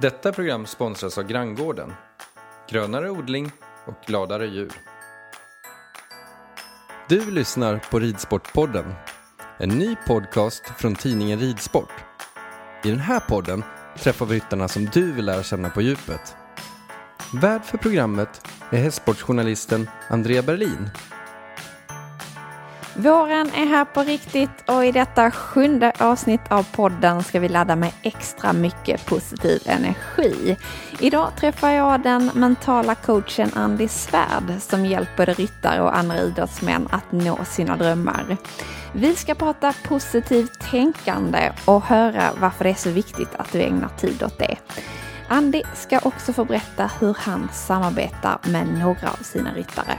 Detta program sponsras av Granngården. Grönare odling och gladare djur. Du lyssnar på Ridsportpodden. En ny podcast från tidningen Ridsport. I den här podden träffar vi ryttarna som du vill lära känna på djupet. Värd för programmet är hästsportsjournalisten Andrea Berlin. Våren är här på riktigt och i detta sjunde avsnitt av podden ska vi ladda med extra mycket positiv energi. Idag träffar jag den mentala coachen Andy Svärd som hjälper ryttare och andra idrottsmän att nå sina drömmar. Vi ska prata positivt tänkande och höra varför det är så viktigt att du ägnar tid åt det. Andy ska också få berätta hur han samarbetar med några av sina ryttare.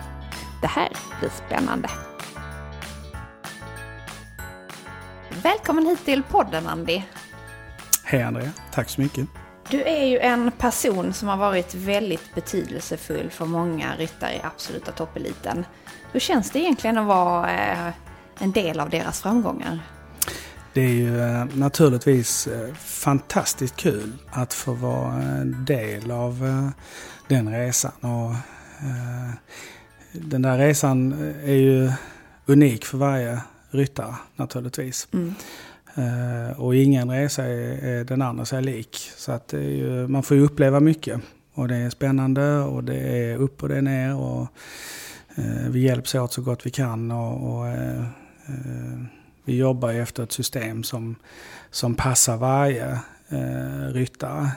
Det här blir spännande. Välkommen hit till podden Andy. Hej Andrea, tack så mycket. Du är ju en person som har varit väldigt betydelsefull för många ryttare i absoluta toppeliten. Hur känns det egentligen att vara eh, en del av deras framgångar? Det är ju eh, naturligtvis eh, fantastiskt kul att få vara en del av den resan. Och den där resan är ju unik för varje ryttare naturligtvis. Mm. Och ingen resa är den andra sig lik. Så att ju, man får ju uppleva mycket. Och det är spännande och det är upp och det är ner. Och, vi hjälps åt så gott vi kan. och, och vi jobbar efter ett system som, som passar varje ryttare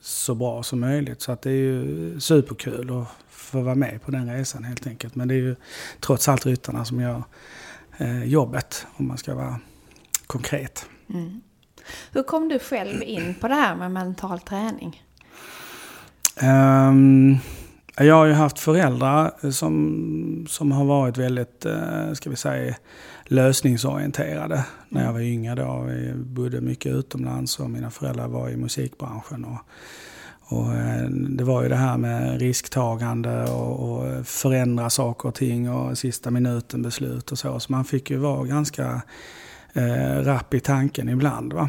så bra som möjligt. Så att det är ju superkul att få vara med på den resan helt enkelt. Men det är ju trots allt ryttarna som gör jobbet om man ska vara konkret. Mm. Hur kom du själv in på det här med mental träning? Um, jag har ju haft föräldrar som, som har varit väldigt, uh, ska vi säga, lösningsorienterade när jag var yngre. Då. Vi bodde mycket utomlands och mina föräldrar var i musikbranschen. Och, och eh, det var ju det här med risktagande och, och, förändra saker och ting och sista minuten beslut och så. Så man fick ju vara ganska eh, rapp i tanken ibland. Va?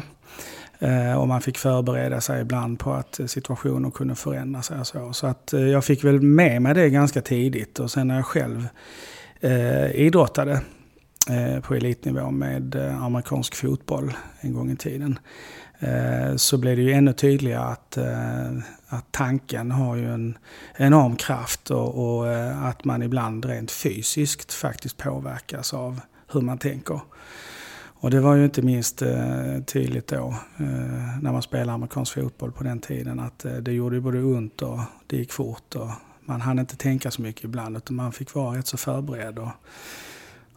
Eh, och man fick förbereda sig ibland på att situationer kunde förändra sig. Och så så att, eh, jag fick väl med mig det ganska tidigt och sen när jag själv eh, idrottade Eh, på elitnivå med eh, amerikansk fotboll en gång i tiden. Eh, så blev det ju ännu tydligare att, eh, att tanken har ju en enorm kraft och, och eh, att man ibland rent fysiskt faktiskt påverkas av hur man tänker. Och det var ju inte minst tydligt då när man spelade amerikansk fotboll på den tiden att det gjorde både ont och det gick fort och man hann inte tänka så mycket ibland utan man fick vara rätt så förberedd. Och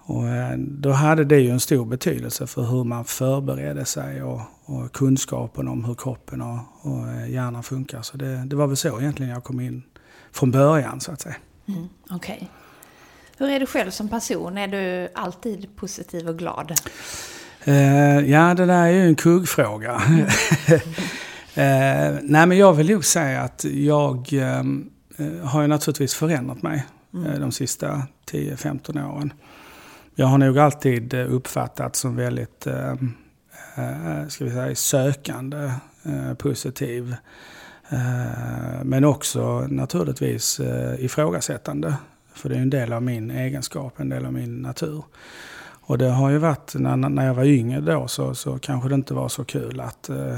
och eh, då hade det ju en stor betydelse för hur man förberedde sig och, och kunskapen om hur kroppen och, och eh, hjärnan funkar. Så det, det, var väl så egentligen jag kom in från början så att säga. Mm, Okej. Okay. Hur är du själv som person? Är du alltid positiv och glad? Uh, ja, det där är ju en kuggfråga. uh, nej, men jag vill nog säga att jag uh, har ju naturligtvis förändrat mig mm. de sista 10-15 åren. Jag har nog alltid eh, uppfattat uppfattats som väldigt eh, eh, ska vi säga, sökande, eh, positiv. Men också naturligtvis ifrågasättande. För det är en del av min egenskap, en del av min natur. Och det har ju varit, när, när jag var yngre då så, så kanske det inte var så kul att eh,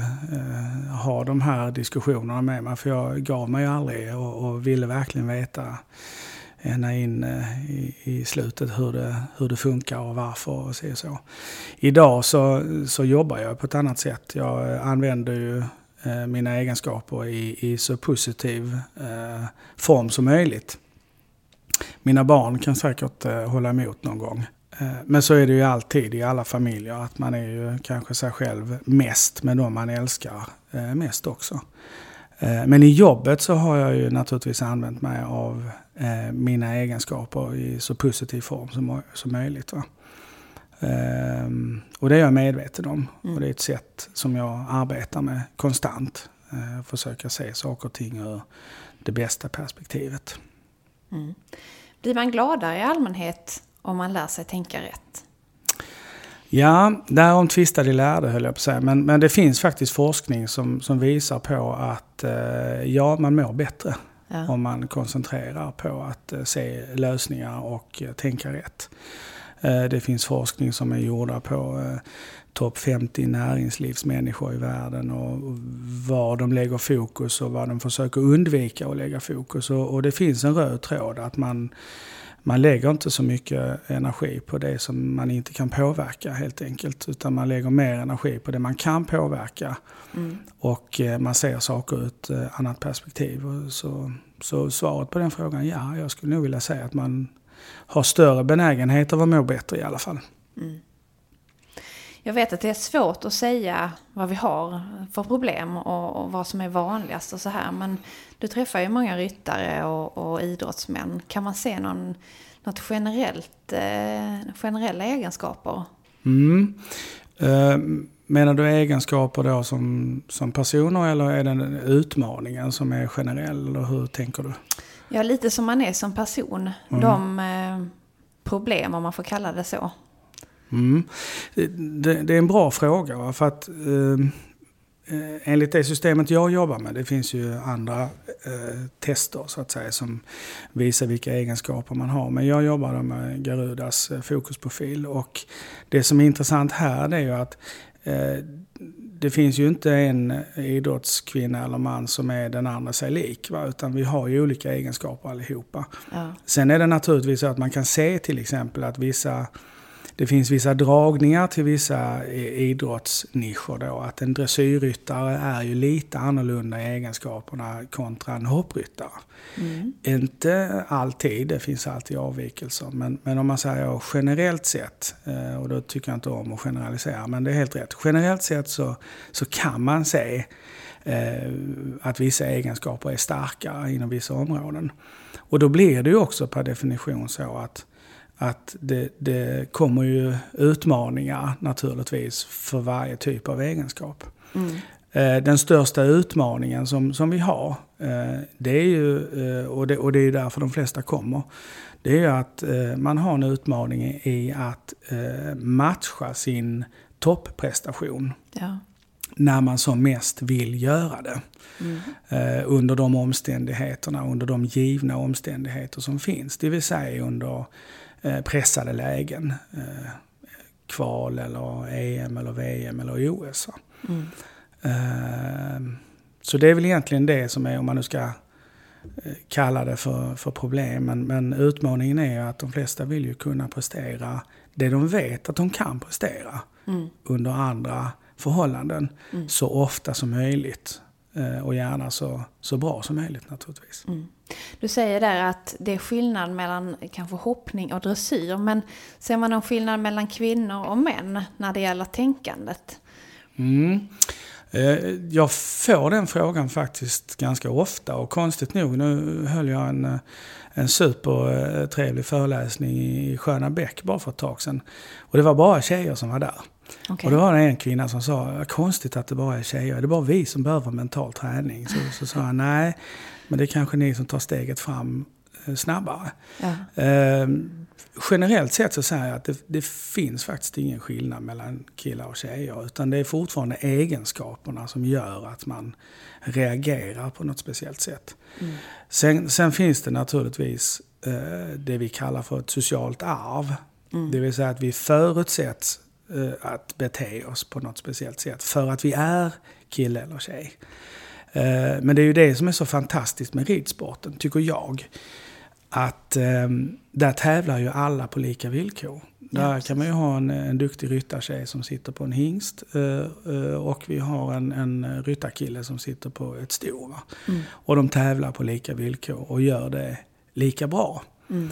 ha de här diskussionerna med mig. För jag gav mig aldrig och, och ville verkligen veta ända in eh, i, i slutet hur det, hur det funkar och varför och så. så. Idag så, så jobbar jag på ett annat sätt. Jag eh, använder ju eh, mina egenskaper i, i så positiv eh, form som möjligt. Mina barn kan säkert eh, hålla emot någon gång. Eh, men så är det ju alltid i alla familjer, att man är ju kanske sig själv mest med de man älskar eh, mest också. Eh, men i jobbet så har jag ju naturligtvis använt mig av mina egenskaper i så positiv form som, som möjligt. Va? Och det är jag medveten om. Mm. Och det är ett sätt som jag arbetar med konstant. Försöka se saker och ting ur det bästa perspektivet. Mm. Blir man gladare i allmänhet om man lär sig tänka rätt? Ja, därom tvistar de lärde höll jag på att säga. Men, men det finns faktiskt forskning som, som visar på att eh, ja, man mår bättre. Ja. Om man koncentrerar på att eh, se lösningar och eh, tänka rätt. Eh, det finns forskning som är gjorda på topp 50 näringslivsmänniskor i världen och var de lägger fokus och vad de försöker undvika att lägga fokus. Och det finns en röd tråd att man man lägger inte så mycket energi på det som man inte kan påverka helt enkelt. Utan man lägger mer energi på det man kan påverka. Mm. Och eh, man ser saker ur ett eh, annat perspektiv. Så, så svaret på den frågan, ja, jag skulle nog vilja säga att man har större benägenhet av att må bättre i alla fall. Mm. Jag vet att det är svårt att säga vad vi har för problem och, och vad som är vanligast och så här. Men du träffar ju många ryttare och, och idrottsmän. Kan man se någon, något generellt, eh, generella egenskaper? Mm. Uh, menar du egenskaper då som, som personer eller är det utmaningen som är generell? Eller hur tänker du? Ja, lite som man är som person. Mm. De eh, problem, om man får kalla det så. Mm. Det, det, är en bra fråga. För att ehm, eh, enligt det systemet jag jobbar med, det finns ju andra eh, tester så att säga som visar vilka egenskaper man har. Men jag jobbar med Garudas eh, fokusprofil och det som är intressant här det är ju att eh, det finns ju inte en idrottskvinna eller man som är den andra sig lik. Va? Utan vi har ju olika egenskaper allihopa. Ja. Sen är det naturligtvis så att man kan se till exempel att vissa det finns vissa dragningar till vissa idrottsnischer då. Att en dressyrryttare är ju lite annorlunda i egenskaperna kontra en hoppryttare. Mm. Inte alltid, det finns alltid avvikelser. Men, men om man säger generellt sett, eh, och då tycker jag inte om att generalisera, men det är helt rätt. Generellt sett så, så kan man se eh, att vissa egenskaper är starkare inom vissa områden. Och då blir det ju också per definition så att att det, det kommer ju utmaningar naturligtvis för varje typ av egenskap. Mm. Eh, den största utmaningen som, som vi har, eh, det är ju, eh, och det, och det är därför de flesta kommer, det är ju att man har en utmaning i att matcha sin topprestation. Ja. När man som mest vill göra det. Mm. Under de omständigheterna, under de givna omständigheter som finns. Det vill säga under pressade lägen. Eh, kval eller EM eller VM eller OS. Mm. Eh, så det är väl egentligen det som är, om man nu ska kalla det för, för problem. Men, men utmaningen är att de flesta vill ju kunna prestera det de vet att de kan prestera mm. under andra förhållanden mm. så ofta som möjligt. Och gärna så, så bra som möjligt naturligtvis. Mm. Du säger där att det är skillnad mellan kanske hoppning och dressyr. Men ser man någon skillnad mellan kvinnor och män när det gäller tänkandet? Mm. Eh, jag får den frågan faktiskt ganska ofta och konstigt nog, nu höll jag en, eh, en supertrevlig föreläsning i Sköna Bäck bara för ett tag sedan. Och det var bara tjejer som var där. Okay. Och då var det en kvinna som sa, konstigt att det bara är tjejer, är det bara vi som behöver mental träning? Så, så sa jag, nej, men det är kanske ni som tar steget fram eh, snabbare. Ja. Eh, generellt sett så säger jag att det, det, finns faktiskt ingen skillnad mellan killar och tjejer. Utan det är fortfarande egenskaperna som gör att man reagerar på något speciellt sätt. Mm. Sen, sen, finns det naturligtvis eh, det vi kallar för ett socialt arv. Mm. Det vill säga att vi förutsätts att bete oss på något speciellt sätt för att vi är kille eller tjej. Eh, men det är ju det som är så fantastiskt med ridsporten, tycker jag. Att eh, där tävlar ju alla på lika villkor. Där ja, kan man ju ha en, en duktig ryttartjej som sitter på en hingst eh, och vi har en, en ryttarkille som sitter på ett sto. Mm. Och de tävlar på lika villkor och gör det lika bra. Mm.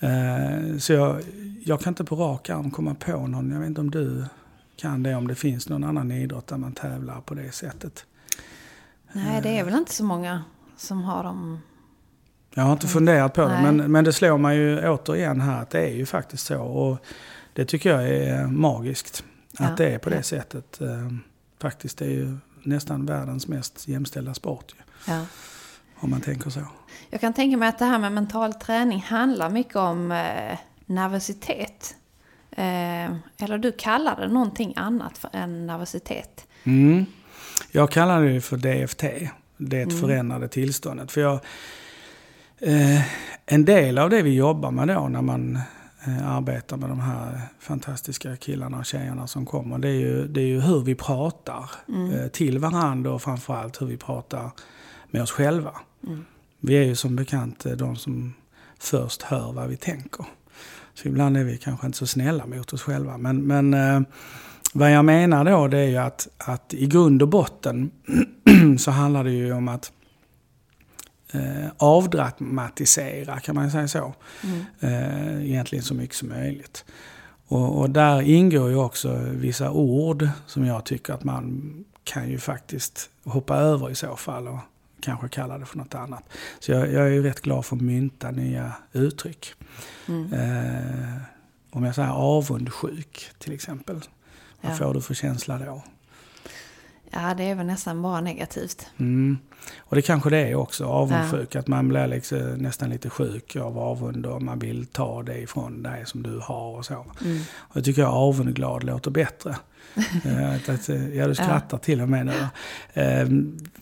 Eh, så jag, jag kan inte på rak arm komma på någon, jag vet inte om du kan det, om det finns någon annan idrott där man tävlar på det sättet. Nej, det är väl inte så många som har dem. Jag har inte funderat på det, Nej. men, men det slår mig ju återigen här att det är ju faktiskt så. Och det tycker jag är magiskt. Att Ja, det är på det ja. sättet. Eh, Faktiskt, det är ju nästan världens mest jämställda sport. Ja. om man tänker så. Jag kan tänka mig att det här med mental träning handlar mycket om eh, nervositet. Eh, eller du kallar det någonting annat för än nervositet. Mm. Jag kallar det för DFT, det förändrade tillståndet. För jag, eh, en del av det vi jobbar med då när man eh, arbetar med de här fantastiska killarna och tjejerna som kommer, det är ju, det är ju hur vi pratar eh, till varandra och framförallt hur vi pratar med oss själva. Vi är ju som bekant eh, de som först hör vad vi tänker. Så ibland är vi kanske inte så snälla mot oss själva. Men, men eh, vad jag menar då det är ju att, att i grund och botten så handlar det ju om att eh, avdramatisera, kan man säga så. Eh, egentligen så mycket som möjligt. Och, och där ingår ju också vissa ord som jag tycker att man kan ju faktiskt hoppa över i så fall och kanske kalla det för något annat. Så jag, jag är ju rätt glad för att mynta nya uttryck. Eh, om jag säger avundsjuk till exempel. Vad Ja. får du för känsla då? Ja, det är väl nästan bara negativt. Mm. Och det kanske det är också, avundsjuk. Att man blir liksom nästan lite sjuk av avund och man vill ta det ifrån dig som du har och så. Och jag tycker jag avundglad låter bättre. Eh, att, att, eh, ja, du skrattar till och med nu. Eh,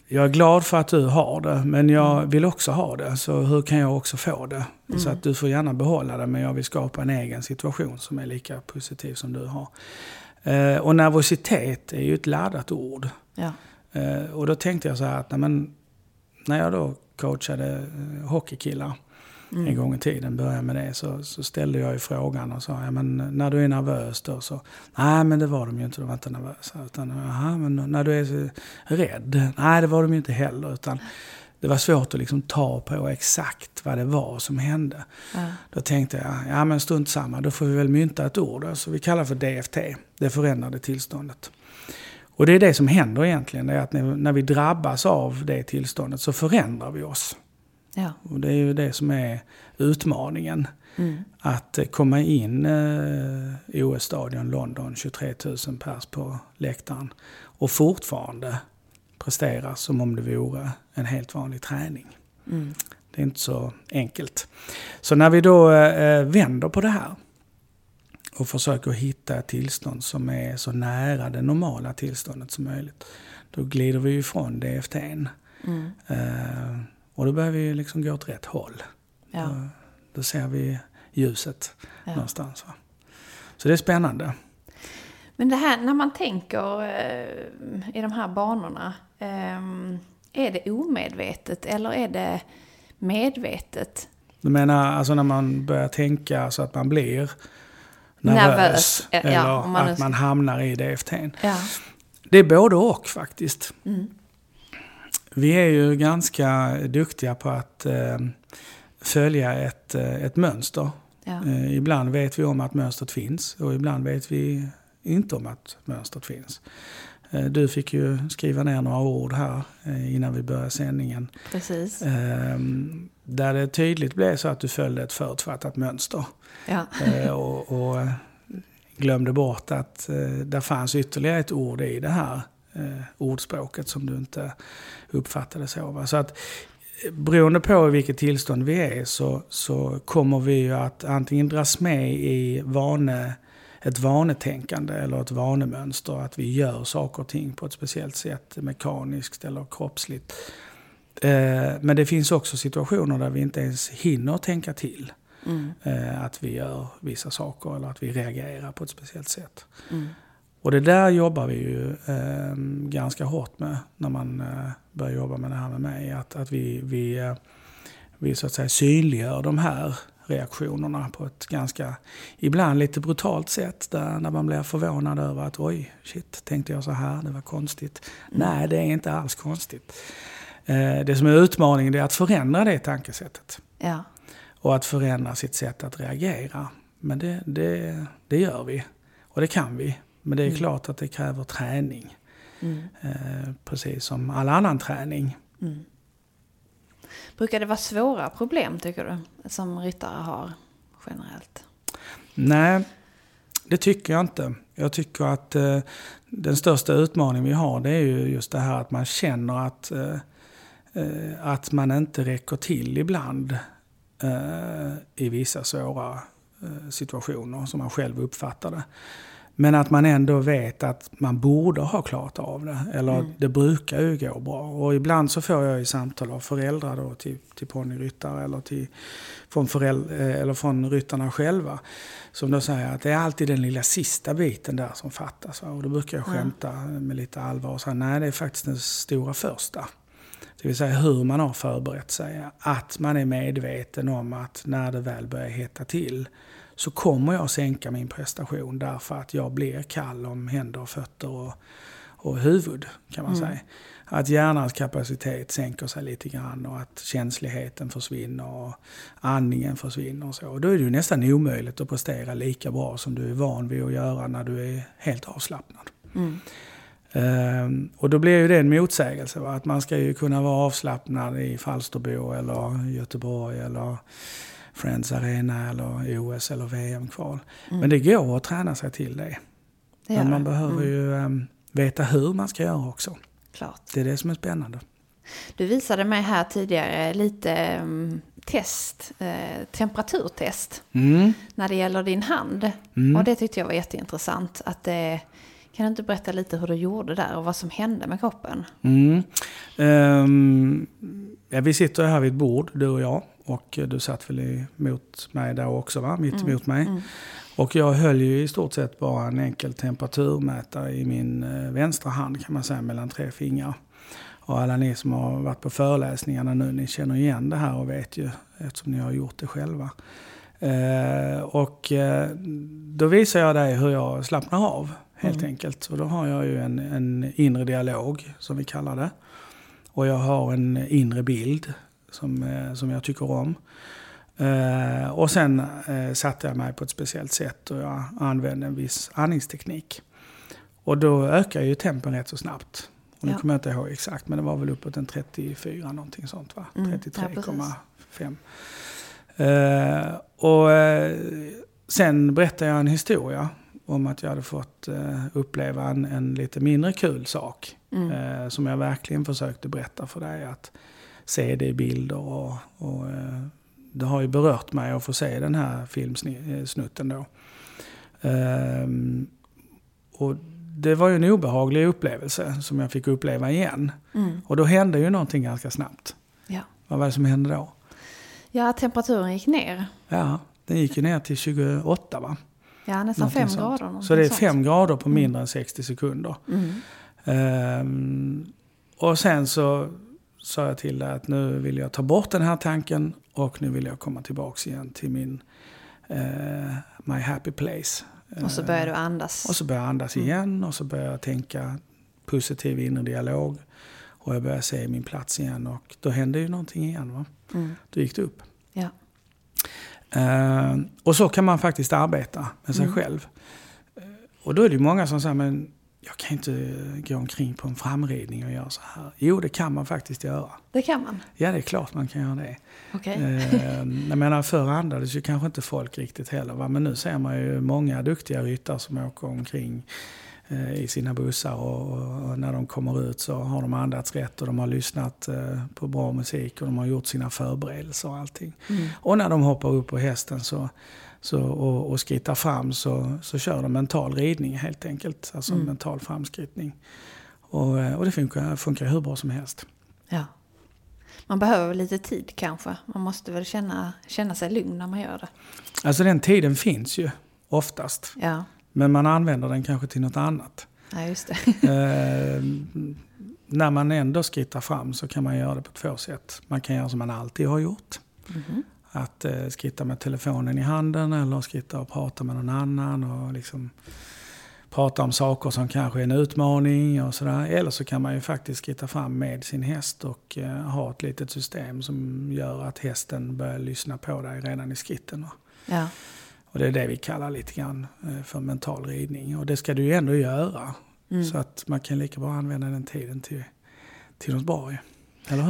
Jag är glad för att du har det, men jag vill också ha det. Så hur kan jag också få det? Så att du får gärna behålla det, men jag vill skapa en egen situation som är lika positiv som du har. Eh, Och nervositet är ju ett laddat ord. Ja. Eh, och då tänkte jag så här att nej, men, när jag då coachade eh, hockeykillar en gång i tiden, började med det, så, så ställde jag ju frågan och sa, ja, men när du är nervös då så, nej men det var de ju inte, de var inte nervösa. Utan, Jaha, men när du är rädd, nej det var de ju inte heller. Utan det var svårt att liksom ta på exakt vad det var som hände. Då tänkte jag, ja men strunt samma, då får vi väl mynta ett ord. Så vi kallar för DFT, det förändrade tillståndet. Och det är det som händer egentligen, det är att när, vi drabbas av det tillståndet så förändrar vi oss. Ja. Och det är ju det som är utmaningen. Att eh, komma in eh, i OS-stadion London, 23 000 pers på läktaren och fortfarande prestera som om det vore en helt vanlig träning. Det är inte så enkelt. Så när vi då eh, vänder på det här och försöker hitta ett tillstånd som är så nära det normala tillståndet som möjligt. Då glider vi ifrån DFT'n. Eh, och då börjar vi liksom gå åt rätt håll. Ja. Då, då ser vi ljuset Ja. någonstans. Va? Så det är spännande. Men det här när man tänker eh, i de här banorna. Eh, är det omedvetet eller är det medvetet? Du menar alltså när man börjar tänka så att man blir nervös. Nervös, ja, eller om man att man hamnar i DFT'n. Ja. Det är både och faktiskt. Mm. Vi är ju ganska duktiga på att eh, följa ett, eh, ett mönster. Ja. Eh, ibland vet vi om att mönstret finns och ibland vet vi inte om att mönstret finns. Eh, du fick ju skriva ner några ord här eh, innan vi började sändningen. Precis. Eh, där det tydligt blev så att du följde ett förutfattat mönster. Ja. Eh, och, och glömde bort att där fanns ytterligare ett ord i det här ordspråket som du inte uppfattade så. Så att beroende på i vilket tillstånd vi är så, så kommer vi ju att antingen dras med i vane, ett vanetänkande eller ett vanemönster. Att vi gör saker och ting på ett speciellt sätt, mekaniskt eller kroppsligt. Eh, men det finns också situationer där vi inte ens hinner tänka till. Eh, att vi gör vissa saker eller att vi reagerar på ett speciellt sätt. Och det där jobbar vi ju eh, ganska hårt med när man eh, börjar jobba med det här med mig. Att, att vi, vi, eh, vi så att säga synliggör de här reaktionerna på ett ganska, ibland lite brutalt sätt. Där, när man blir förvånad över att oj, shit, tänkte jag så här, det var konstigt. Nej, det är inte alls konstigt. Eh, det som är utmaningen är att förändra det tankesättet. Ja. och att förändra sitt sätt att reagera. Men det, det, det gör vi. Och det kan vi. Men det är mm. klart att det kräver träning. Mm. Eh, precis som all annan träning. Mm. Brukar det vara svåra problem tycker du? Som ryttare har generellt? Nej, det tycker jag inte. Jag tycker att eh, den största utmaningen vi har det är ju just det här att man känner att, eh, eh att man inte räcker till ibland eh, i vissa svåra eh, situationer som man själv uppfattar det. Men att man ändå vet att man borde ha klarat av det. Eller mm. det brukar ju gå bra. Och ibland så får jag ju samtal av föräldrar då till, till ponnyryttare eller till, från, föräldrar, eh, eller från ryttarna själva. Som då säger att det är alltid den lilla sista biten där som fattas. Och då brukar jag skämta med lite allvar och säga nej det är faktiskt den stora första. Det vill säga hur man har förberett sig. Att man är medveten om att när det väl börjar hetta till så kommer jag sänka min prestation därför att jag blir kall om händer, fötter och, och huvud kan man mm. säga. Att hjärnans kapacitet sänker sig lite grann och att känsligheten försvinner och andningen försvinner. Och så. Och då är det ju nästan omöjligt att prestera lika bra som du är van vid att göra när du är helt avslappnad. Mm. Um, och då blir ju det en motsägelse. Va? Att man ska ju kunna vara avslappnad i Falsterbo eller Göteborg eller Friends Arena eller OS eller VM-kval. Mm. Men det går att träna sig till det. det Men man behöver mm. ju um, veta hur man ska göra också. Klart. Det är det som är spännande. Du visade mig här tidigare lite um, test, eh, temperaturtest mm. när det gäller din hand. Mm. Och det tyckte jag var jätteintressant. Att det, kan du inte berätta lite hur du gjorde där och vad som hände med kroppen? Um, ja, vi sitter här vid ett bord, du och jag. Och du satt väl emot mig där också, va? mitt mm. emot mig. Mm. Och jag höll ju i stort sett bara en enkel temperaturmätare i min eh, vänstra hand kan man säga, mellan tre fingrar. Och alla ni som har varit på föreläsningarna nu, ni känner igen det här och vet ju eftersom ni har gjort det själva. Eh, och eh, då visar jag dig hur jag slappnar av helt mm. enkelt. Och då har jag ju en, en inre dialog som vi kallar det. Och jag har en inre bild som, eh, som jag tycker om. Eh, och sen eh, satte jag mig på ett speciellt sätt och jag använde en viss andningsteknik. Och då ökar ju tempen rätt så snabbt. Och nu ja. kommer jag inte ihåg exakt, men det var väl uppåt en 34 någonting sånt va? Mm, 33,5. Ja, eh, och sen berättade jag en historia om att jag hade fått uppleva en, en, lite mindre kul sak. Mm. Som jag verkligen försökte berätta för dig. Att se det i bilder och, och eh, det har ju berört mig att få se den här filmsnutten då. Um, och det var ju en obehaglig upplevelse som jag fick uppleva igen. Mm. Och då hände ju någonting ganska snabbt. Ja. Vad var det som hände då? Ja, temperaturen gick ner. Ja, den gick ju ner till 28 va? Ja, nästan 5 grader. Så det är 5 grader på mindre mm. än 60 sekunder. Mm. Um, och sen så sa jag till dig att nu vill jag ta bort den här tanken och nu vill jag komma tillbaks igen till min uh, My Happy Place. Och så börjar du andas. Och så börjar jag andas mm. igen och så börjar jag tänka positiv inre dialog. Och jag börjar se min plats igen och då hände ju någonting igen. Va? Mm. Då gick det upp. Ja. Uh, och så kan man faktiskt arbeta med sig mm. själv. Uh, och då är det många som säger, men jag kan inte gå omkring på en framridning och göra så här. Jo, det kan man faktiskt göra. Det kan man? Ja, det är klart man kan göra det. Okay. Eh, jag menar, förr andades ju kanske inte folk riktigt heller. Va? Men nu ser man ju många duktiga ryttare som åker omkring eh, i sina bussar och, och, när de kommer ut så har de andats rätt och de har lyssnat eh, på bra musik och de har gjort sina förberedelser och allting. Mm. Och när de hoppar upp på hästen så så, och, och skrittar fram så, så kör de mental ridning helt enkelt. Alltså mm. mental framskrittning. Och, och det funkar, funkar hur bra som helst. Ja. Man behöver lite tid kanske. Man måste väl känna, känna sig lugn när man gör det. Alltså den tiden finns ju oftast. Ja. Men man använder den kanske till något annat. Ja, just det. eh, när man ändå skrittar fram så kan man göra det på två sätt. Man kan göra som man alltid har gjort. Mm -hmm att eh, skritta med telefonen i handen eller skritta och prata med någon annan. Och liksom prata om saker som kanske är en utmaning och sådär. Eller så kan man ju faktiskt skritta fram med sin häst och eh, ha ett litet system som gör att hästen börjar lyssna på dig redan i skritten. Ja. Och det är det vi kallar lite grann eh, för mental ridning. Och det ska du ju ändå göra. Mm. Så att man kan lika bra använda den tiden till, till något bra?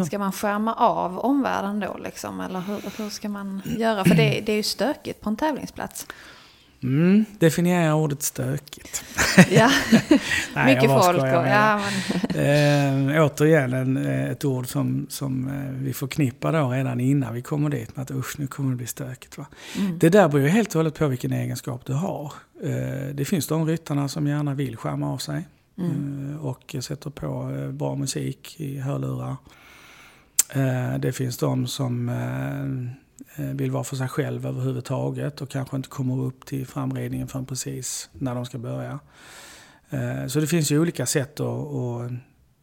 Ska man skärma av omvärlden då liksom? Eller hur, hur ska man göra? För det, det är ju stökigt på en tävlingsplats. Mm, definiera ordet stökigt. Ja, Nej, mycket folk och... Ja, men, Eh, återigen en, eh, ett ord som, som eh, vi förknippar då redan innan vi kommer dit med att usch, nu kommer det bli stökigt. Va? Mm. Det där beror ju helt och hållet på vilken egenskap du har. Eh, det finns de ryttarna som gärna vill skärma av sig Mm. eh, och sätter på bra musik i hörlurar. Eh, det finns de som eh, eh, vill vara för sig själv överhuvudtaget och kanske inte kommer upp till framridningen förrän precis när de ska börja. Så det finns ju olika sätt att,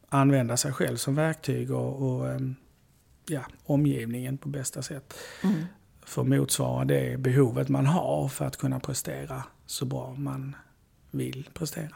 använda sig själv som verktyg och, ja, omgivningen på bästa sätt. Mm. För att motsvara det behovet man har för att kunna prestera så bra man vill prestera.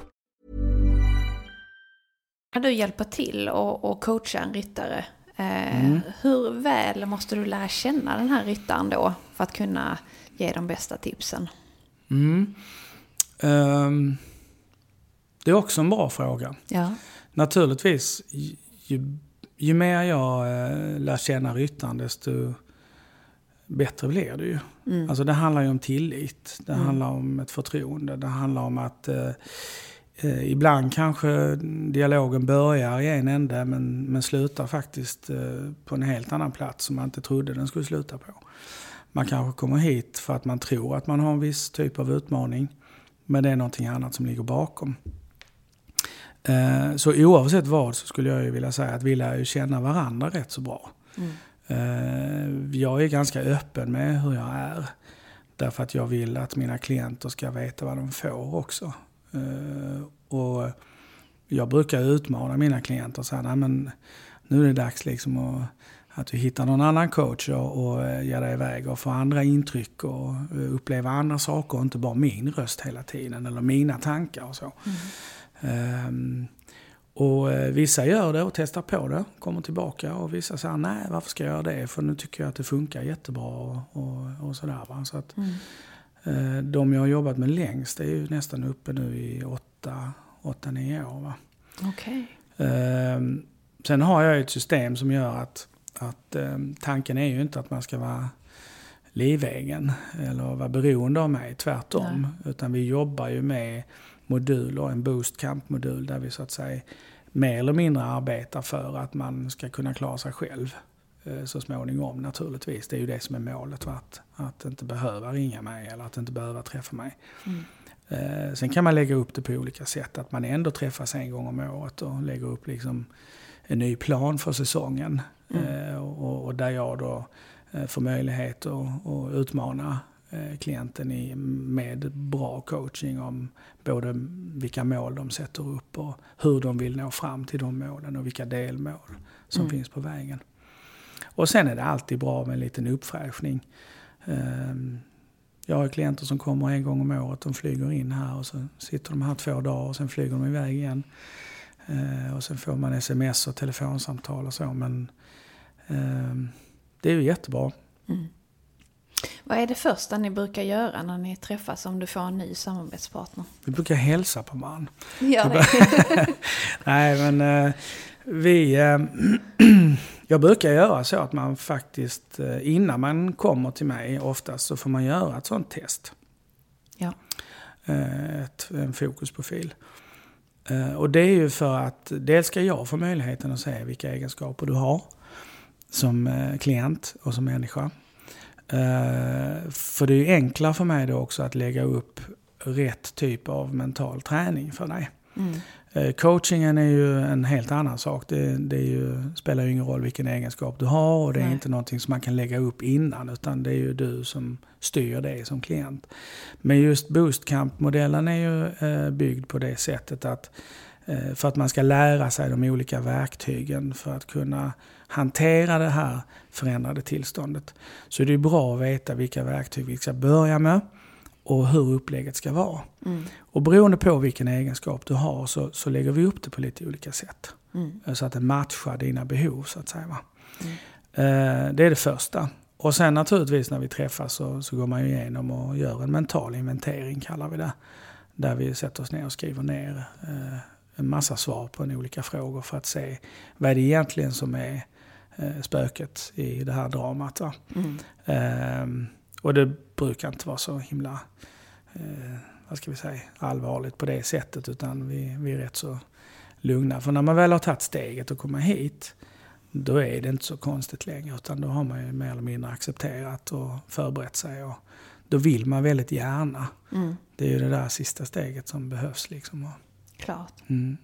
När du hjälper till och, och coachar en ryttare, eh, hur väl måste du lära känna den här ryttaren då för att kunna ge de bästa tipsen? Ehm, det är också en bra fråga. Ja. Naturligtvis, ju, ju mer jag eh, lär känna ryttaren desto bättre blir det ju. Alltså det handlar ju om tillit, det handlar om ett förtroende, det handlar om att eh, eh, ibland kanske dialogen börjar i en ände men, men slutar faktiskt eh, på en helt annan plats som man inte trodde den skulle sluta på. Man kanske kommer hit för att man tror att man har en viss typ av utmaning men det är någonting annat som ligger bakom. Eh, Så oavsett vad så skulle jag ju vilja säga att vi lär ju känna varandra rätt så bra. Eh, Jag är ganska öppen med hur jag är. Därför att jag vill att mina klienter ska veta vad de får också. Eh, Och jag brukar utmana mina klienter och säga, "Nej, men nu är det dags liksom att, att du hittar någon annan coach och, och eh, ger dig iväg och får andra intryck och eh, uppleva andra saker och inte bara min röst hela tiden eller mina tankar och så. Ehm, och eh, vissa gör det och testar på det, kommer tillbaka och vissa säger nej varför ska jag göra det för nu tycker jag att det funkar jättebra och, och, och sådär. Va? Så att, eh, de jag har jobbat med längst är ju nästan uppe nu i åtta, åtta nio år. Va? Okej. Ehm, sen har jag ett system som gör att, att ehm, tanken är ju inte att man ska vara livegen eller vara beroende av mig, tvärtom. Utan vi jobbar ju med moduler, en boostcamp-modul där vi så att säga mer eller mindre arbetar för att man ska kunna klara sig själv eh, så småningom naturligtvis. Det är ju det som är målet, va? Att, att inte behöva ringa mig eller att inte behöva träffa mig. Eh, Sen kan man lägga upp det på olika sätt. Att man ändå träffas en gång om året och lägger upp liksom en ny plan för säsongen. Eh, och, och där jag då eh, får möjlighet att, att utmana eh, klienten i, med bra coaching om både vilka mål de sätter upp och hur de vill nå fram till de målen och vilka delmål som finns på vägen. Och sen är det alltid bra med en liten uppfräschning. Ehm, Jag har klienter som kommer en gång om året. De flyger in här och så sitter de här två dagar och sen flyger de iväg igen. Eh, och sen får man sms och telefonsamtal och så. Men ehm, det är ju jättebra. Vad är det första ni brukar göra när ni träffas om du får en ny samarbetspartner? Vi brukar hälsa på man. Gör det. Nej men eh, vi... Eh, jag brukar göra så att man faktiskt eh, innan man kommer till mig oftast så får man göra ett sånt test. ja. eh, ett, en fokusprofil. Och det är ju för att dels ska jag få möjligheten att se vilka egenskaper du har som klient och som människa. För det är ju enklare för mig då också att lägga upp rätt typ av mental träning för dig. Eh, Coachingen är ju en helt annan sak. Det, det är ju, spelar ju ingen roll vilken egenskap du har och det är Nej. inte någonting som man kan lägga upp innan utan det är ju du som styr det som klient. Men just boostcamp-modellen är ju eh, byggd på det sättet att eh, för att man ska lära sig de olika verktygen för att kunna hantera det här förändrade tillståndet. Så det är bra att veta vilka verktyg vi ska börja med och hur upplägget ska vara. Och beroende på vilken egenskap du har så, så lägger vi upp det på lite olika sätt. Så att det matchar dina behov så att säga. Va? Eh, det är det första. Och sen naturligtvis när vi träffas så, så går man igenom och gör en mental inventering kallar vi det. Där vi sätter oss ner och skriver ner eh, en massa svar på en olika frågor för att se vad är det egentligen som är eh, spöket i det här dramat. Va? Och det brukar inte vara så himla eh, vad ska vi säga, allvarligt på det sättet utan vi, vi är rätt så lugna. För när man väl har tagit steget och kommer hit då är det inte så konstigt längre utan då har man ju mer eller mindre accepterat och förberett sig. Och då vill man väldigt gärna. Det är ju det där sista steget som behövs. Liksom. Klart. mm.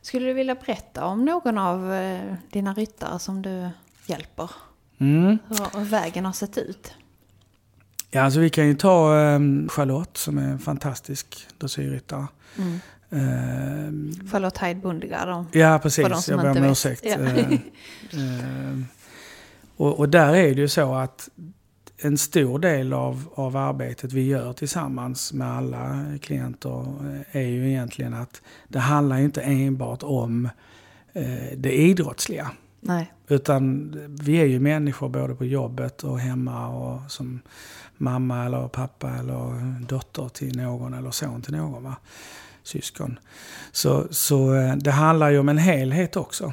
Skulle du vilja berätta om någon av eh, dina ryttare som du hjälper? Mm. Hur vägen har sett ut? Ja, alltså vi kan ju ta eh, Charlotte som är en fantastisk dressyrryttare. Eh, Charlotte Heid Bundigard. om- Ja, precis. Jag ber om ursäkt. Ja. Eh, och, och där är det ju så att en stor del av, av arbetet vi gör tillsammans med alla klienter eh, är ju egentligen att det handlar inte enbart om eh, det idrottsliga. Nej. Utan vi är ju människor både på jobbet och hemma och som mamma eller pappa eller dotter till någon eller son till någon. Va? Syskon. Så, så eh, det handlar ju om en helhet också.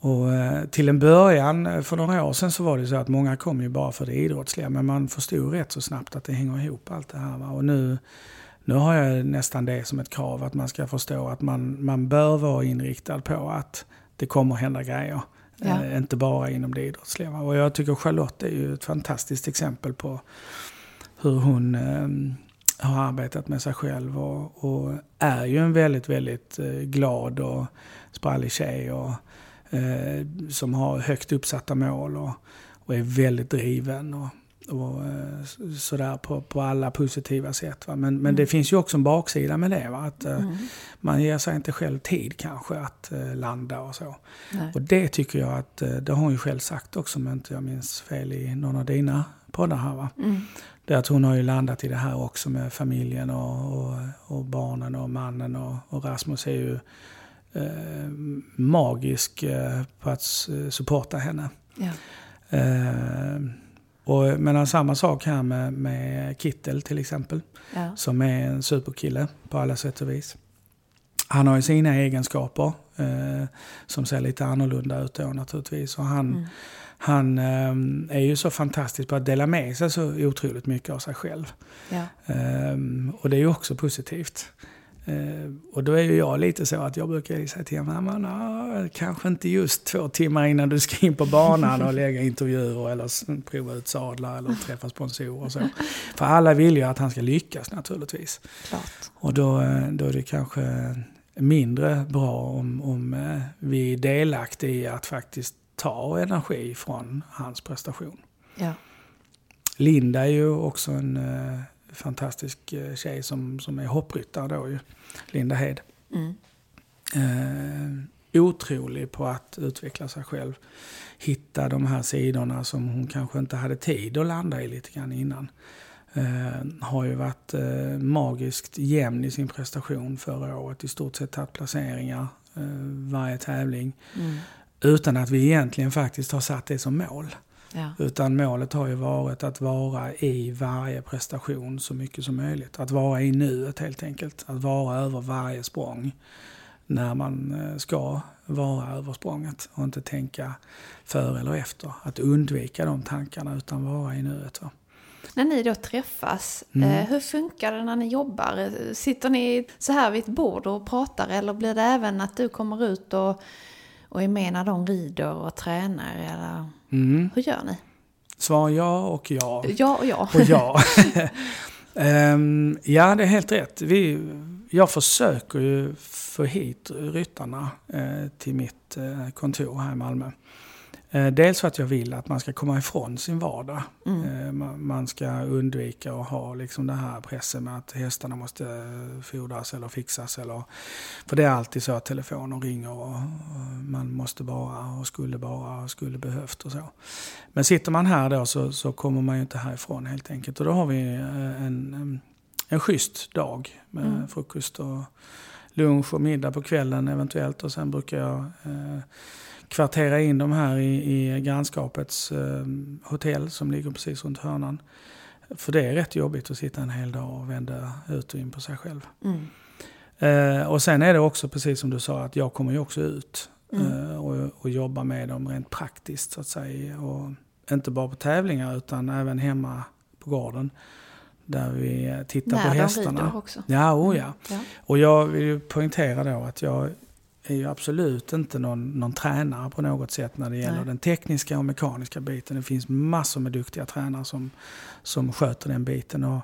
Och eh, till en början, eh, för några år sedan, så var det så att många kom ju bara för det idrottsliga. Men man förstod rätt så snabbt att det hänger ihop allt det här. Va? Och nu, nu har jag nästan det som ett krav att man ska förstå att man, man bör vara inriktad på att det kommer hända grejer. Ja. Eh, inte bara inom det idrottsliga. Och jag tycker Charlotte är ju ett fantastiskt exempel på hur hon eh, har arbetat med sig själv och, och är ju en väldigt, väldigt eh, glad och sprallig tjej och, eh, som har högt uppsatta mål och, och är väldigt driven. Och, och eh, sådär på, på alla positiva sätt. Va? Men, men det finns ju också en baksida med det. Va? Att eh, man ger sig inte själv tid kanske att eh, landa och så. Nej. Och det tycker jag att, det har hon ju själv sagt också om inte jag minns fel i någon av dina poddar här va. Det är att hon har ju landat i det här också med familjen och, och, och barnen och mannen och, och Rasmus är ju eh, magisk eh, på att supporta henne. Ja. Eh, och jag menar samma sak här med, med Kittel till exempel. Ja. Som är en superkille på alla sätt och vis. Han har ju sina egenskaper eh, som ser lite annorlunda ut då naturligtvis. Och han, han eh, är ju så fantastisk på att dela med sig så otroligt mycket av sig själv. Ja. Ehm, och det är ju också positivt. Ehm, och då är ju jag lite så att jag brukar säga till honom, "Men, ja, kanske inte just två timmar innan du ska in på banan och lägga intervjuer eller prova ut sadlar eller träffa sponsorer och så. För alla vill ju att han ska lyckas naturligtvis. Klart. Och då, eh, då är det kanske mindre bra om, om eh, vi är delaktiga i att faktiskt ta energi från hans prestation. Ja. Linda är ju också en eh, fantastisk eh, tjej som, som är hoppryttare då ju. Linda Hed. Mm. Eh, otrolig på att utveckla sig själv. Hitta de här sidorna som hon kanske inte hade tid att landa i lite grann innan. Eh, har ju varit eh, magiskt jämn i sin prestation förra året. I stort sett tagit placeringar eh, varje tävling. Utan att vi egentligen faktiskt har satt det som mål. Ja. Utan målet har ju varit att vara i varje prestation så mycket som möjligt. Att vara i nuet helt enkelt. Att vara över varje språng när man eh, ska vara över språnget och inte tänka före eller efter. Att undvika de tankarna utan vara i nuet. Va? När ni då träffas, Mm. eh, hur funkar det när ni jobbar? Sitter ni så här vid ett bord och pratar eller blir det även att du kommer ut och, och är med när de rider och tränar? Eller Mm. hur gör ni? Svar ja och ja. Ja och ja. Och ja. Ehm, ja, det är helt rätt. Vi, jag försöker ju få hit ryttarna eh, till mitt eh, kontor här i Malmö. Eh, dels för att jag vill att man ska komma ifrån sin vardag. Eh, man, ska undvika att ha liksom den här pressen med att hästarna måste fodras eller fixas. Eller, för det är alltid så att telefonen ringer och, man måste bara och skulle bara och skulle behövt och så. Men sitter man här då så, så kommer man ju inte härifrån helt enkelt. Och då har vi eh, en, en, en schysst dag med frukost och lunch och middag på kvällen eventuellt. Och sen brukar jag eh, kvartera in dem här i, i grannskapets eh, hotell som ligger precis runt hörnan. För det är rätt jobbigt att sitta en hel dag och vända ut och in på sig själv. Mm. Eh, och sen är det också precis som du sa att jag kommer ju också ut eh, och, och jobba med dem rent praktiskt så att säga. Och inte bara på tävlingar utan även hemma på gården. Där vi tittar När på de hästarna. rider också. Ja, oh ja. Ja. Och jag vill ju poängtera då att jag är ju absolut inte någon, någon tränare på något sätt när det gäller Nej. den tekniska och mekaniska biten. Det finns massor med duktiga tränare som, som sköter den biten. Och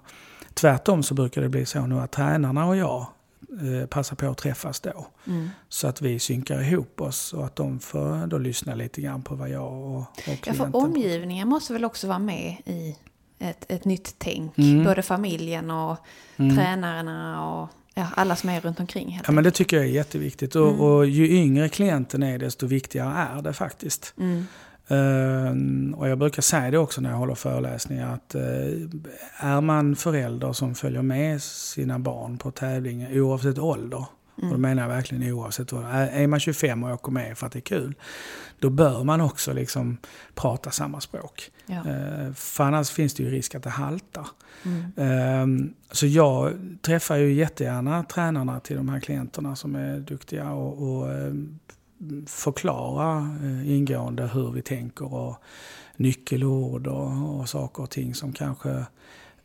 tvärtom så brukar det bli så nu att tränarna och jag eh, passar på att träffas då. Mm. Så att vi synkar ihop oss och att de får då lyssna lite grann på vad jag och, och Ja, klienten... för omgivningen måste väl också vara med i ett, ett nytt tänk. Mm. Både familjen och tränarna och ja, alla som är runt omkring. Helt Ja, men det tycker jag är jätteviktigt. Och, och ju yngre klienten är, desto viktigare är det faktiskt. Mm. Ehm, och jag brukar säga det också när jag håller föreläsningar att eh, är man förälder som följer med sina barn på tävlingar oavsett ålder, och då menar jag verkligen oavsett är man 25 och åker med för att det är kul, då bör man också liksom prata samma språk. Ja. Eh, för annars finns det ju risk att det haltar. Mm. Ehm, Så jag träffar ju jättegärna tränarna till de här klienterna som är duktiga och, och ehm, förklara eh, ingående hur vi tänker och nyckelord och, och saker och ting som kanske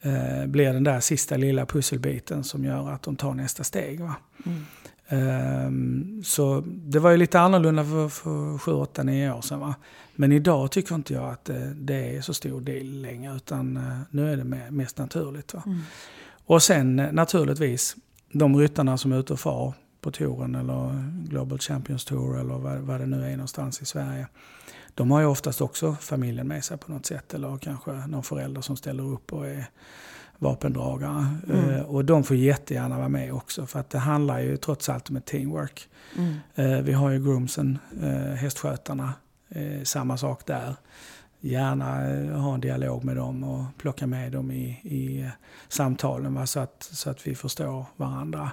eh, blir den där sista lilla pusselbiten som gör att de tar nästa steg. Va? Mm. Ehm, så det var ju lite annorlunda för, för 7, 8, 9 år sedan. Va? Men idag tycker inte jag att det, det är så stor del längre utan eh, nu är det me- mest naturligt. Va? Mm. Och sen eh, naturligtvis de ryttarna som är ute och far på touren eller Global Champions Tour eller vad, vad det nu är någonstans i Sverige. De har ju oftast också familjen med sig på något sätt eller kanske någon förälder som ställer upp och är vapendragare. Mm. Eh, och de får jättegärna vara med också för att det handlar ju trots allt om ett teamwork. Mm. Eh, vi har ju groomsen, eh, hästskötarna, eh, samma sak där. Gärna eh, ha en dialog med dem och plocka med dem i, i eh, samtalen va? Så, att, så att vi förstår varandra.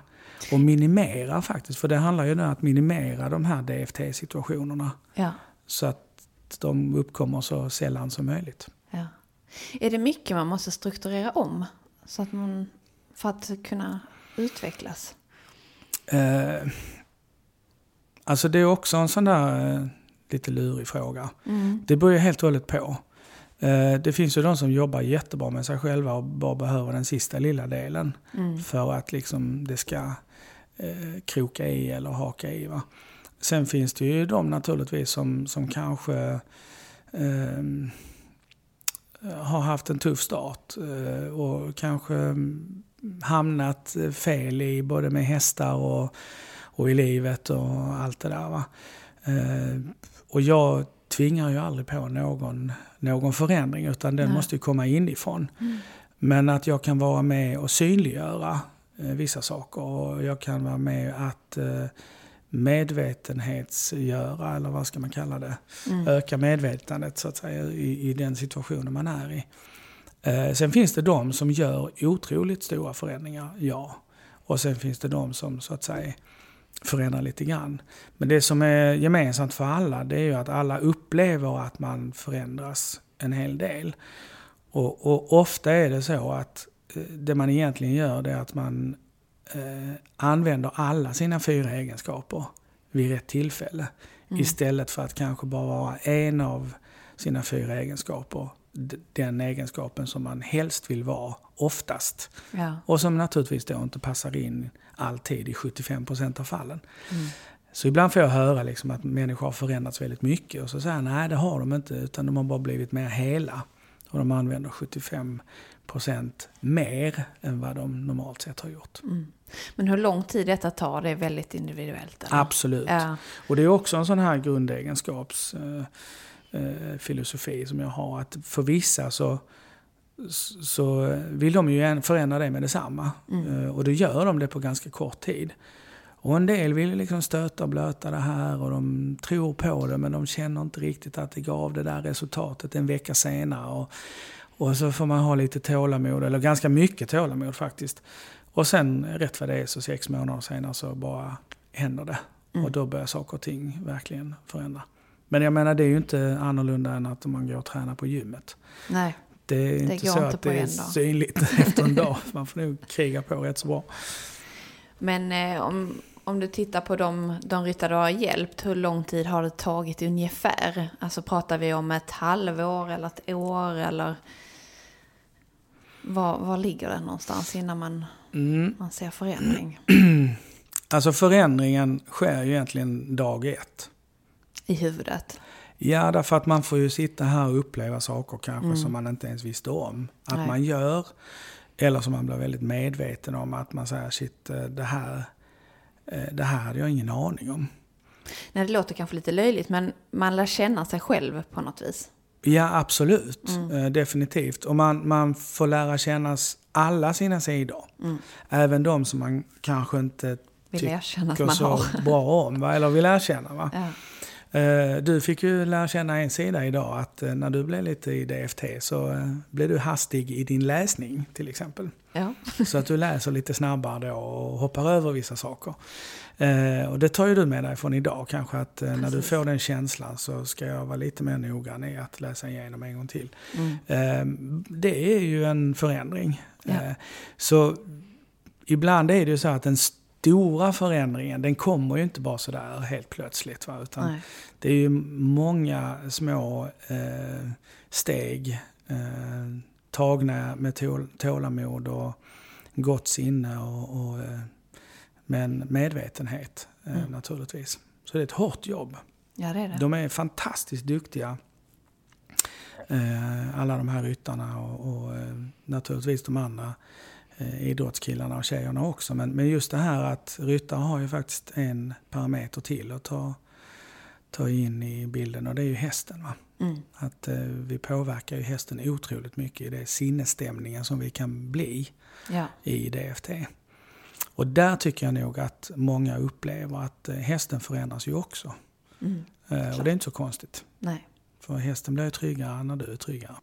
Och minimera faktiskt, för det handlar ju om att minimera de här DFT-situationerna Ja. så att de uppkommer så sällan som möjligt. Ja. Är det mycket man måste strukturera om så att man, för att kunna utvecklas? Eh, alltså det är också en sån där eh, lite lurig fråga. Mm. Det beror ju helt och hållet på. Eh, det finns ju de som jobbar jättebra med sig själva och bara behöver den sista lilla delen Mm. för att liksom det ska eh, kroka i eller haka i. Va? Sen finns det ju de naturligtvis som, som kanske ehm, har haft en tuff start eh, och kanske mm, hamnat fel i både med hästar och, och i livet och allt det där. Eh, och jag tvingar ju aldrig på någon, någon förändring utan den Nej. måste ju komma inifrån. Men att jag kan vara med och synliggöra eh, vissa saker och jag kan vara med att eh, medvetenhetsgöra, eller vad ska man kalla det, öka medvetandet så att säga i, i den situationen man är i. Eh, sen finns det de som gör otroligt stora förändringar, ja. Och sen finns det de som så att säga förändrar lite grann. Men det som är gemensamt för alla det är ju att alla upplever att man förändras en hel del. Och, och ofta är det så att eh, det man egentligen gör det är att man eh, använder alla sina fyra egenskaper vid rätt tillfälle. Istället för att kanske bara vara en av sina fyra egenskaper. Den egenskapen som man helst vill vara oftast. Ja. Och som naturligtvis då inte passar in alltid i 75% av fallen. Så ibland får jag höra liksom att människor har förändrats väldigt mycket och så säger jag nej det har de inte utan de har bara blivit mer hela. tror de använder 75 procent mer än vad de normalt sett har gjort. Mm. Men hur lång tid detta tar, det är väldigt individuellt? Eller? Absolut. Ja. Och det är också en sån här grundegenskaps eh, eh, som jag har. Att för vissa så, så vill de ju förändra det med detsamma. Mm. Eh, och då gör de det på ganska kort tid. Och en del vill liksom stöta och blöta det här och de tror på det men de känner inte riktigt att det gav det där resultatet en vecka senare. Och, och så får man ha lite tålamod, eller ganska mycket tålamod faktiskt. Och sen rätt vad det är så sex månader senare så bara händer det. Mm. Och då börjar saker och ting verkligen förändra. Men jag menar det är ju inte annorlunda än att man går och tränar på gymmet. Nej, det är det inte så inte att det är synligt efter en dag. Man får nog kriga på rätt så bra. Men eh, om, om du tittar på de, de ryttare du har hjälpt, hur lång tid har det tagit ungefär? Alltså pratar vi om ett halvår eller ett år eller var, var ligger det någonstans innan man, mm. man ser förändring? Alltså förändringen sker ju egentligen dag ett. I huvudet? Ja, därför att man får ju sitta här och uppleva saker kanske mm. som man inte ens visste om att Nej. man gör. Eller som man blir väldigt medveten om att man säger shit, eh, det här, det här hade jag ingen aning om. Nej, det låter kanske lite löjligt men man lär känna sig själv på något vis. Ja, absolut. Mm. Eh, definitivt. Och man, man får lära känna alla sina sidor. Mm. Även de som man kanske inte vill tycker så har. bra om, va? eller vill erkänna. Va? Ja. Eh, du fick ju lära känna en sida idag, att eh, när du blev lite i DFT så eh, blev du hastig i din läsning till exempel. Ja. Så att du läser lite snabbare då och hoppar över vissa saker. Och det tar ju du med dig från idag kanske, att Precis. när du får den känslan så ska jag vara lite mer noggrann i att läsa igenom en gång till. Mm. Det är ju en förändring. Ja. Så ibland är det ju så att en stora förändringen, den kommer ju inte bara sådär helt plötsligt. Va? Utan det är ju många små eh, steg eh, tagna med tål, tålamod och gott sinne och, och eh, med medvetenhet eh, mm. naturligtvis. Så det är ett hårt jobb. Ja, det är det. De är fantastiskt duktiga. Eh, alla de här ryttarna och, och eh, naturligtvis de andra idrottskillarna och tjejerna också. Men, men just det här att ryttare har ju faktiskt en parameter till att ta, ta in i bilden och det är ju hästen. Va? Mm. Att eh, vi påverkar ju hästen otroligt mycket i det sinnesstämningen som vi kan bli ja. i DFT. Och där tycker jag nog att många upplever att eh, hästen förändras ju också. Mm. Eh, och det är inte så konstigt. Nej. För hästen blir tryggare när du är tryggare.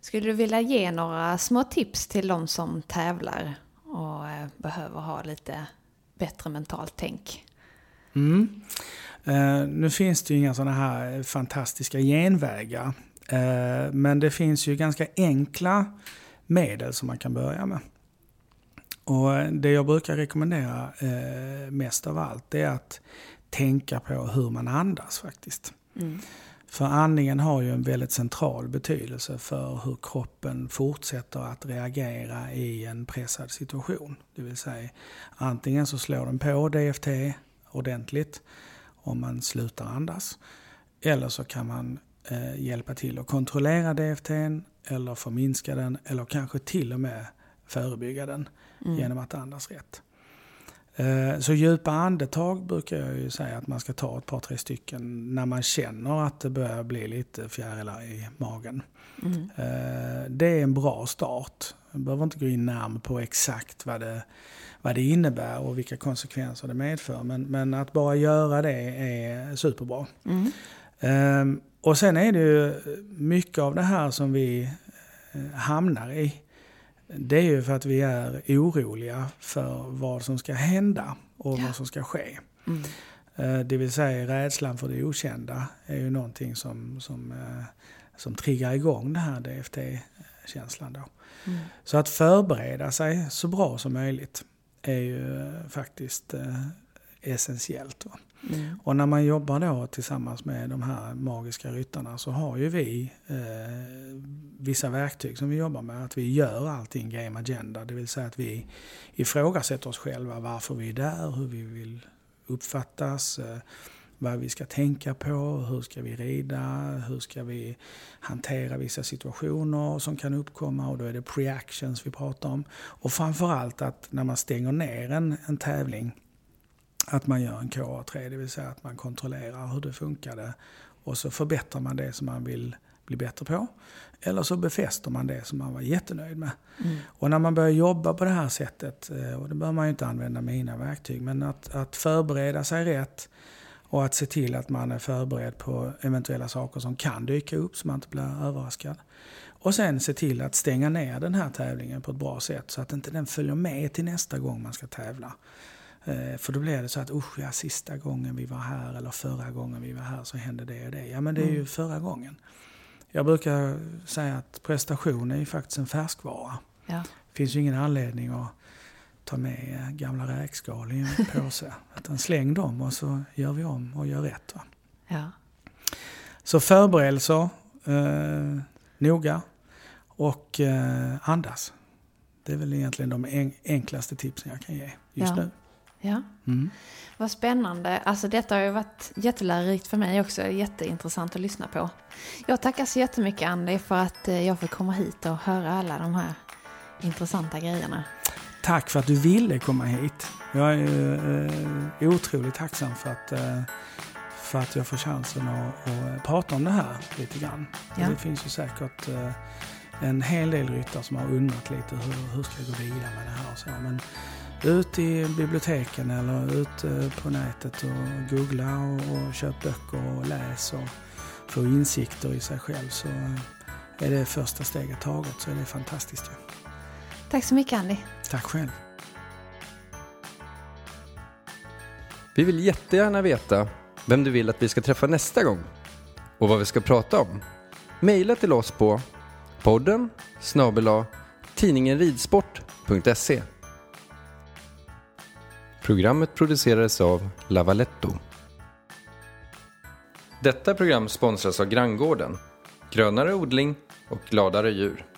Skulle du vilja ge några små tips till de som tävlar och eh, behöver ha lite bättre mentalt tänk? Mm. Uh, nu finns det ju inga sådana här fantastiska genvägar. Uh, men det finns ju ganska enkla medel som man kan börja med. Och det jag brukar rekommendera uh, mest av allt är att tänka på hur man andas faktiskt. Mm. För andningen har ju en väldigt central betydelse för hur kroppen fortsätter att reagera i en pressad situation. Det vill säga antingen så slår den på DFT ordentligt om man slutar andas. Eller så kan man eh, hjälpa till att kontrollera DFT eller förminska den eller kanske till och med förebygga den mm. genom att andas rätt. Eh, så djupa andetag brukar jag ju säga att man ska ta ett par, tre stycken när man känner att det börjar bli lite fjärilar i magen. Mm. Eh, det är en bra start. Jag behöver inte gå in närmare på exakt vad det, vad det innebär och vilka konsekvenser det medför. Men, men att bara göra det är superbra. Mm. Ehm, och sen är det ju mycket av det här som vi eh, hamnar i det är ju för att vi är oroliga för vad som ska hända och ja. vad som ska ske. Mm. Eh, det vill säga rädslan för det okända är ju någonting som, som, eh, som triggar igång den här DFT-känslan. Då. Mm. Så att förbereda sig så bra som möjligt är ju faktiskt eh, essentiellt. Va? Mm. Och när man jobbar då tillsammans med de här magiska ryttarna så har ju vi eh, vissa verktyg som vi jobbar med. Att vi gör allting Game Agenda. Det vill säga att vi ifrågasätter oss själva varför vi är där, hur vi vill uppfattas. Eh, vad vi ska tänka på, hur ska vi rida, hur ska vi hantera vissa situationer som kan uppkomma och då är det pre-actions vi pratar om. Och framförallt att när man stänger ner en, en tävling att man gör en KA3, det vill säga att man kontrollerar hur det funkade och så förbättrar man det som man vill bli bättre på. Eller så befäster man det som man var jättenöjd med. Mm. Och när man börjar jobba på det här sättet, eh, och det bör man ju inte använda mina verktyg, men att, att förbereda sig rätt och att se till att man är förberedd på eventuella saker som kan dyka upp så man inte blir överraskad. Och sen se till att stänga ner den här tävlingen på ett bra sätt så att inte den följer med till nästa gång man ska tävla. Eh, för då blir det så att usch ja, sista gången vi var här eller förra gången vi var här så hände det och det. Ja men det är ju mm. förra gången. Jag brukar säga att prestation är ju faktiskt en färskvara. Ja. Det finns ju ingen anledning att ta med gamla räkskal i en påse. Utan släng dem och så gör vi om och gör rätt. Ja. Så förberedelser, eh, noga och eh, andas. Det är väl egentligen de enklaste tipsen jag kan ge just ja. nu. Ja, mm. vad spännande. Alltså detta har ju varit jättelärorikt för mig också. Jätteintressant att lyssna på. Jag tackar så jättemycket Andy för att eh, jag fick komma hit och höra alla de här intressanta grejerna. Tack för att du ville komma hit. Jag är eh, otroligt tacksam för att, eh, för att jag får chansen att, att prata om det här lite grann. Ja. Det finns ju säkert eh, en hel del ryttare som har undrat lite hur, hur ska jag gå vidare med det här och så. Men ut i biblioteken eller ut eh, på nätet och googla och, och köp böcker och läs och få insikter i sig själv så är det första steget taget så är det fantastiskt. Tack så mycket Andy. Tack själv. Vi vill jättegärna veta vem du vill att vi ska träffa nästa gång och vad vi ska prata om. Maila till oss på podden snabela tidningenridsport.se Programmet producerades av Lavaletto. Detta program sponsras av Granngården, grönare odling och gladare djur.